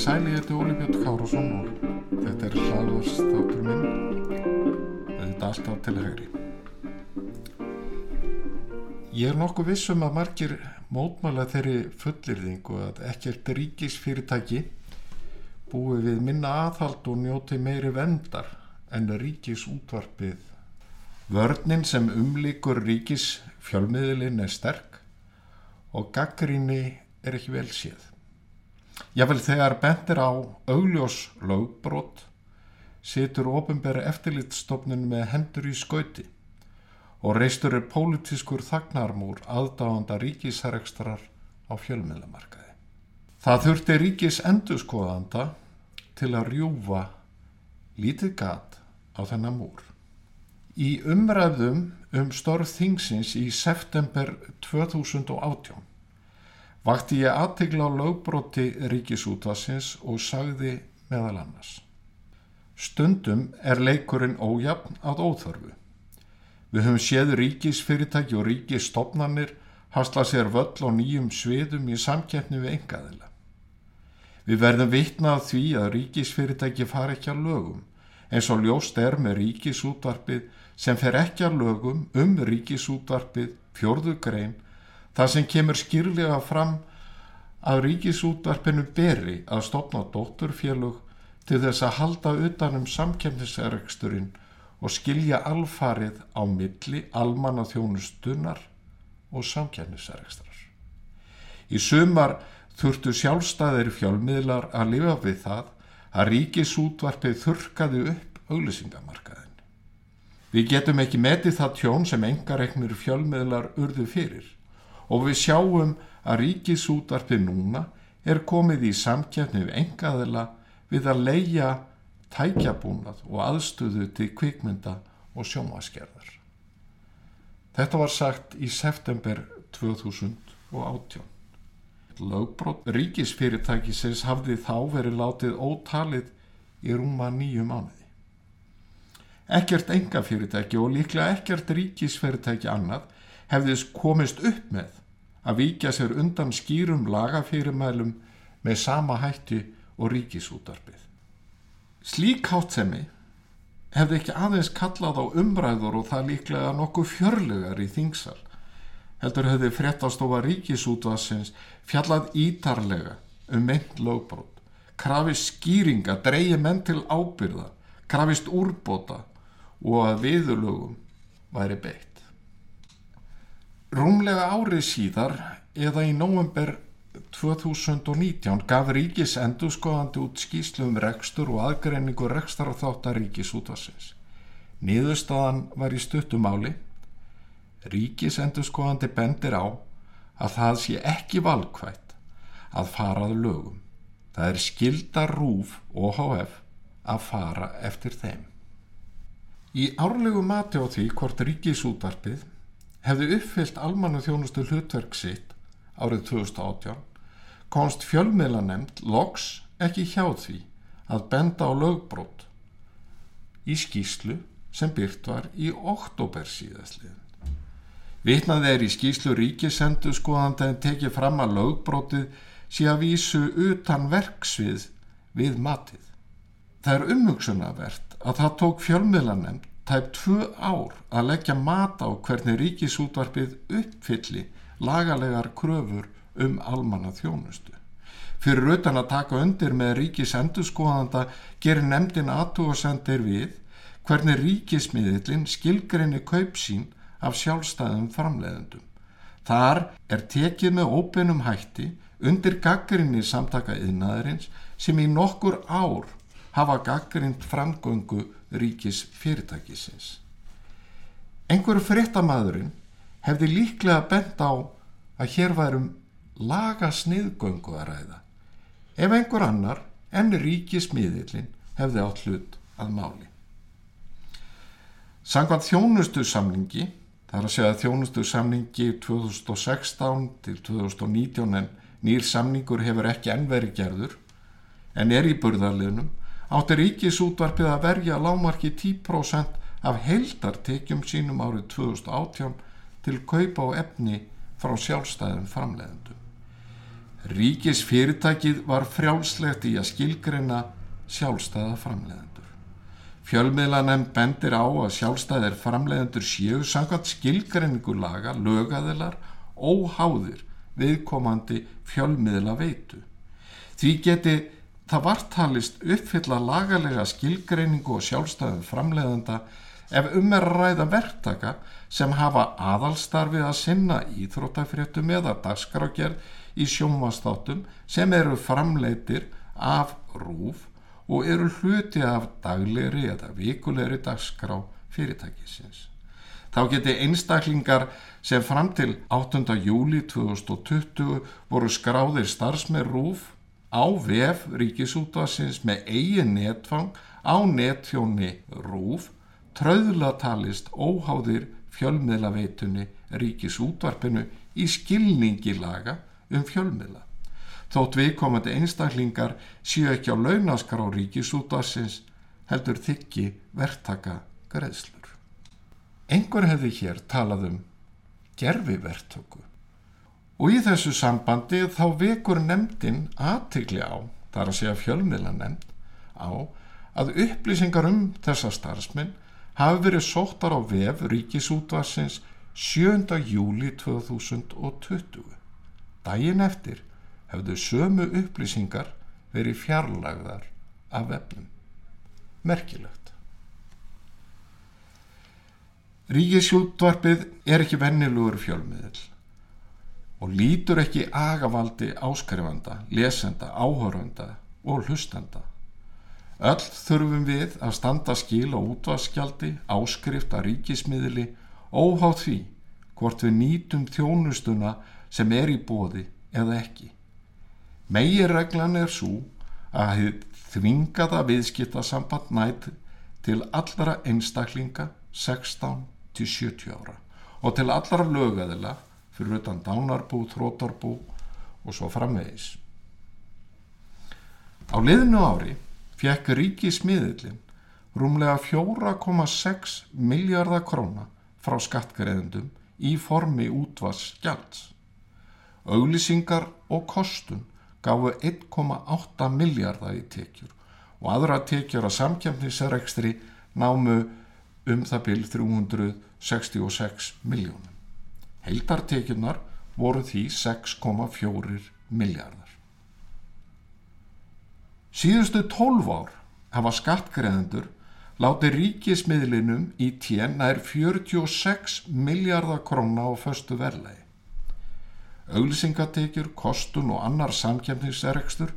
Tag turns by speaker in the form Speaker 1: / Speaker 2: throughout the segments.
Speaker 1: Sæli, ég heiti Óli Björn Kárásson og þetta er hlaðvarsþáttur minn. Er alltaf til hægri. Ég er nokkuð vissum að margir mótmála þeirri fullirðingu að ekkert ríkisfyrirtæki búi við minna aðhald og njóti meiri vendar en ríkisútvarpið. Vörnin sem umlíkur ríkisfjölmiðlin er sterk og gaggrinni er ekki vel séð. Jável þegar bentir á augljós lögbrot situr ofinbæri eftirlitstofnun með hendur í skauti og reistur er pólitískur þagnarmúr aðdáanda ríkisærekstrar á fjölmiðlamarkaði. Það þurfti ríkis endurskoðanda til að rjúfa lítið gat á þennan múr. Í umræðum um störf þingsins í september 2018 vakti ég aðtegla á lögbróti ríkisútvarsins og sagði meðal annars. Stundum er leikurinn ójafn að óþörfu. Við höfum séð ríkisfyrirtæki og ríkisstofnanir hasla sér völl á nýjum sviðum í samkeppni við engaðila. Við verðum vitnað því að ríkisfyrirtæki far ekki að lögum eins og ljóst er með ríkisútvarpið sem fer ekki að lögum um ríkisútvarpið fjörðu grein Það sem kemur skýrlega fram að ríkisútvarpinu beri að stopna dótturfélug til þess að halda utanum samkemnisreksturinn og skilja alfarið á milli almanna þjónustunar og samkemnisrekstrar. Í sumar þurftu sjálfstæðir fjölmiðlar að lifa við það að ríkisútvarpið þurkaði upp auglýsingamarkaðin. Við getum ekki metið það tjón sem engaregnir fjölmiðlar urðu fyrir og við sjáum að ríkisútvarpið núna er komið í samkjæfni við engaðila við að leia tækjabúnað og aðstöðu til kvikmynda og sjómaskerðar. Þetta var sagt í september 2018. Lögbrot ríkisfyrirtækisins hafði þá verið látið ótalið í rúma nýju mánuði. Ekkert engafyrirtæki og líklega ekkert ríkisfyrirtæki annað hefðis komist upp með að víkja sér undan skýrum lagafyrirmælum með sama hætti og ríkisútarpið. Slík hátsemi hefði ekki aðeins kallað á umræður og það líklega nokkuð fjörlegar í þingsal. Heldur hefði fréttastofa ríkisútvarsins fjallað ítarlega um meint lögbrót, krafist skýringa, dreyji menn til ábyrða, krafist úrbóta og að viðulögum væri beitt. Rúmlega árið síðar eða í nóvember 2019 gaf ríkis endurskoðandi út skýslu um rekstur og aðgreiningu rekstar á þáttar ríkis útvarsins. Niðurstaðan var í stuttumáli. Ríkis endurskoðandi bendir á að það sé ekki valkvætt að farað lögum. Það er skildar rúf og HF að fara eftir þeim. Í árlegu mati á því hvort ríkisútvarpið hefði uppfyllt almannu þjónustu hlutverk sitt árið 2018 konst fjölmiðlanemnd loks ekki hjá því að benda á lögbrót í skýslu sem byrt var í oktober síðastlið. Vitnað er í skýslu ríkisendu skoðandi en tekið fram að lögbrótið sé að vísu utan verksvið við matið. Það er umhugsunavert að það tók fjölmiðlanemnd tæp tvö ár að leggja mat á hvernig ríkisútvarpið uppfylli lagalegar kröfur um almanna þjónustu. Fyrir utan að taka undir með ríkisendurskoðanda gerir nefndin aðtúasendir við hvernig ríkismiðlinn skilgrinni kaup sín af sjálfstæðum framleiðendum. Þar er tekið með óbeinum hætti undir gaggrinni samtaka yðnaðarins sem í nokkur ár hafa gaggrind framgöngu ríkis fyrirtækisins. Engur fréttamaðurinn hefði líklega bent á að hér værum laga sniðgöngu að ræða ef einhver annar en ríkismiðillin hefði átt hlut að máli. Sangvað þjónustu samlingi Það er að segja að þjónustu samningi 2016 til 2019 en nýr samningur hefur ekki ennveri gerður en er í burðarliðnum átti ríkisútvarpið að verja lámarki 10% af heildartekjum sínum árið 2018 til kaupa og efni frá sjálfstæðum framleiðendum. Ríkis fyrirtækið var frjálslegt í að skilgreina sjálfstæða framleiðendur. Fjölmiðlanem bendir á að sjálfstæðir framleiðendur séu sangat skilgreiningu laga, lögaðilar, óháðir viðkomandi fjölmiðla veitu. Því geti það vartalist uppfylla lagalega skilgreiningu og sjálfstæðum framleiðenda ef um er að ræða verktaka sem hafa aðalstarfið að sinna íþrótafréttum eða dagskrágerð í sjónvastáttum sem eru framleitir af rúf og eru hluti af daglegri eða vikulegri dagskrá fyrirtækisins. Þá geti einstaklingar sem fram til 8. júli 2020 voru skráðir starfsmeir rúf á vef ríkisútvarsins með eigin netfang á netfjóni rúf tröðla talist óháðir fjölmiðlaveitunni ríkisútvarpinu í skilningi laga um fjölmiðla. Þótt viðkomandi einstaklingar séu ekki á launaskrá ríkisútvarsins heldur þykki verktaka greiðslur. Engur hefði hér talað um gerfi verktöku og í þessu sambandi þá vekur nefndin aðtikli á, þar að segja fjölmiðla nefnd, á að upplýsingar um þessa starfsmenn hafi verið sóttar á vef ríkisútvarsins 7. júli 2020. Dægin eftir hefðu sömu upplýsingar verið fjarlagðar af vefnum. Merkilegt. Ríkisjútvarpið er ekki vennilugur fjölmiðil og lítur ekki agavaldi áskrifanda, lesenda, áhörunda og hlustanda. Öll þurfum við að standa skil á útvarskjaldi, áskrift að ríkismiðli, óháð því hvort við nýtum þjónustuna sem er í bóði eða ekki. Meginreglan er svo að þvingaða viðskiptasamband nætt til allra einstaklinga 16 til 70 ára og til allra lögæðila fyrir utan dánarbú, þrótarbú og svo framvegis. Á liðnu ári fekk ríkismiðlinn rúmlega 4,6 miljardar króna frá skattgreðendum í formi útvars gjalds. Auglýsingar og kostun gafu 1,8 miljardar í tekjur og aðra tekjur að samkjöfnisarekstri námu um það byrj 366 miljónum. Heldartekjunar voru því 6,4 miljardar. Síðustu 12 ár hafa skattgreðendur láti ríkismiðlinum í tjén nær 46 miljardar króna á föstu verlegi auglýsingatekjur, kostun og annar samkjæmningsrekstur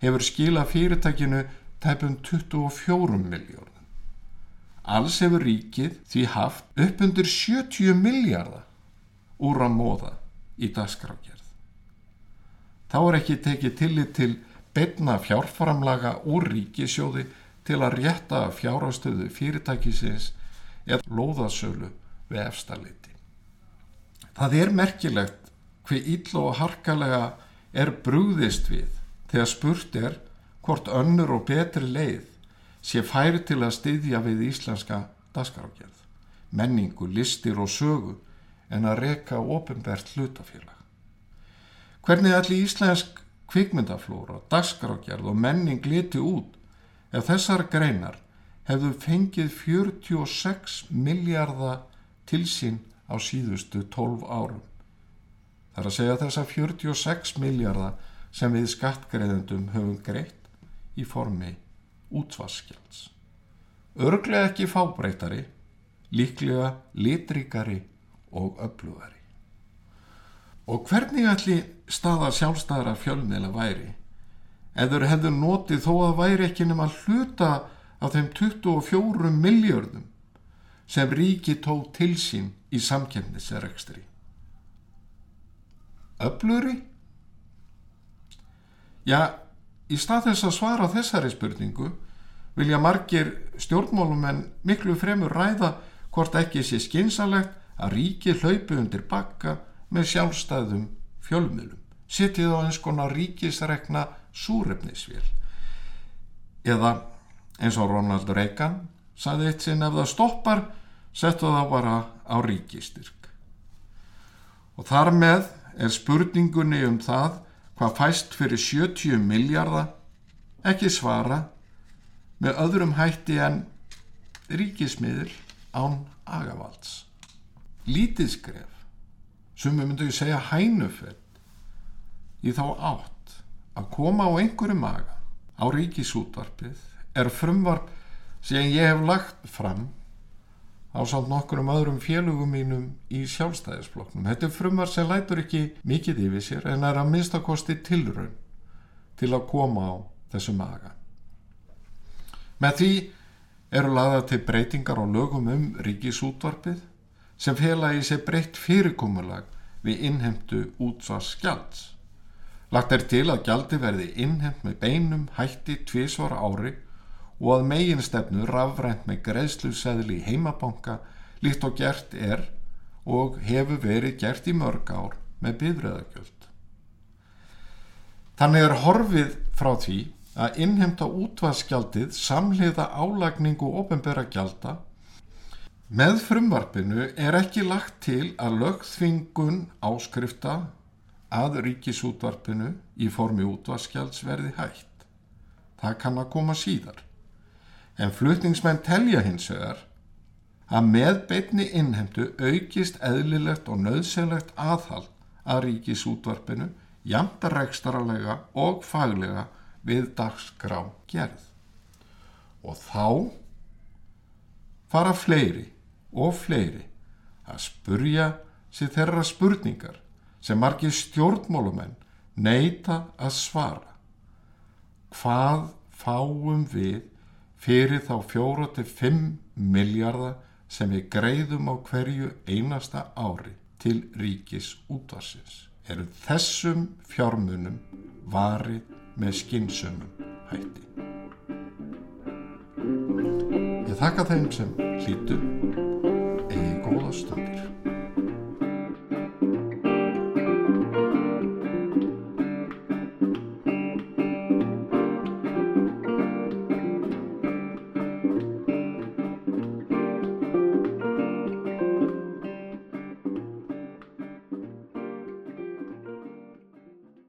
Speaker 1: hefur skila fyrirtækinu tæpum 24 miljónum. Alls hefur ríkið því haft upp undir 70 miljardar úr að móða í dagskrákjörð. Þá er ekki tekið tillit til beina fjárframlaga úr ríkisjóði til að rétta fjárastöðu fyrirtækisins eða lóðasölu við efstaleiti. Það er merkilegt hver ill og harkalega er brúðist við þegar spurt er hvort önnur og betri leið sé færi til að styðja við íslenska dasgrákjörð, menningu, listir og sögu en að reka ofinbært hlutafélag. Hvernig allir íslensk kvikmyndaflóra, dasgrákjörð og menning liti út ef þessar greinar hefðu fengið 46 miljardar til sín á síðustu 12 árum. Það er að segja þessa 46 miljardar sem við skattgreðendum höfum greitt í formi útsvarskjalds. Örglega ekki fábreytari, líklega litrikari og öflugari. Og hvernig allir staða sjálfstæðara fjölmiðla væri? Eður hefðu notið þó að væri ekki nema hluta af þeim 24 miljardum sem ríki tók til sín í samkjöfnisrekstri öfluri? Já, í stað þess að svara þessari spurningu vilja margir stjórnmálumenn miklu fremur ræða hvort ekki sé skynsalegt að ríki hlaupi undir bakka með sjálfstæðum fjölmiðlum. Sittið á eins konar ríkisregna súrefnisvél. Eða eins og Ronald Reagan saði eitt sinn ef það stoppar settu það bara á ríkistyrk. Og þar með er spurningunni um það hvað fæst fyrir 70 miljardar ekki svara með öðrum hætti en ríkismiður án agavalds. Lítið skref, sem við myndum segja hænufell, í þá átt að koma á einhverju maga á ríkisútvarpið er frumvarp sem ég hef lagt fram á samt nokkur um öðrum félugum mínum í sjálfstæðisfloknum. Þetta er frumvarp sem lætur ekki mikið yfir sér en er að minnstakosti tilraun til að koma á þessu maga. Með því eru laða til breytingar á lögum um ríkisútvarpið sem fela í sig breytt fyrirkomulag við innhemtu útsvarskjalds. Lagt er til að gjaldi verði innhemt með beinum hætti tvísvara ári og að meginstefnu rafrænt með greiðsluseðli í heimabanka líkt og gert er og hefur verið gert í mörg ár með bifröðagjöld. Þannig er horfið frá því að innhemta útvarsgjaldið samliða álagningu ofenbæra gjalda með frumvarpinu er ekki lagt til að lögþvingun áskrifta að ríkisútvarpinu í formi útvarsgjalds verði hægt. Það kann að koma síðar. En flutningsmenn telja hins vegar að með beitni innhemtu aukist eðlilegt og nöðsynlegt aðhald að ríkisútvarpinu jæmta rekstaralega og faglega við dagskrá gerð. Og þá fara fleiri og fleiri að spurja sér þeirra spurningar sem margir stjórnmálumenn neyta að svara. Hvað fáum við fyrir þá fjóra til fimm miljardar sem við greiðum á hverju einasta ári til ríkis útvarsins? eru þessum fjármunum varið með skynsumum hætti. Ég þakka þeim sem hlýtu eigi góða stundir.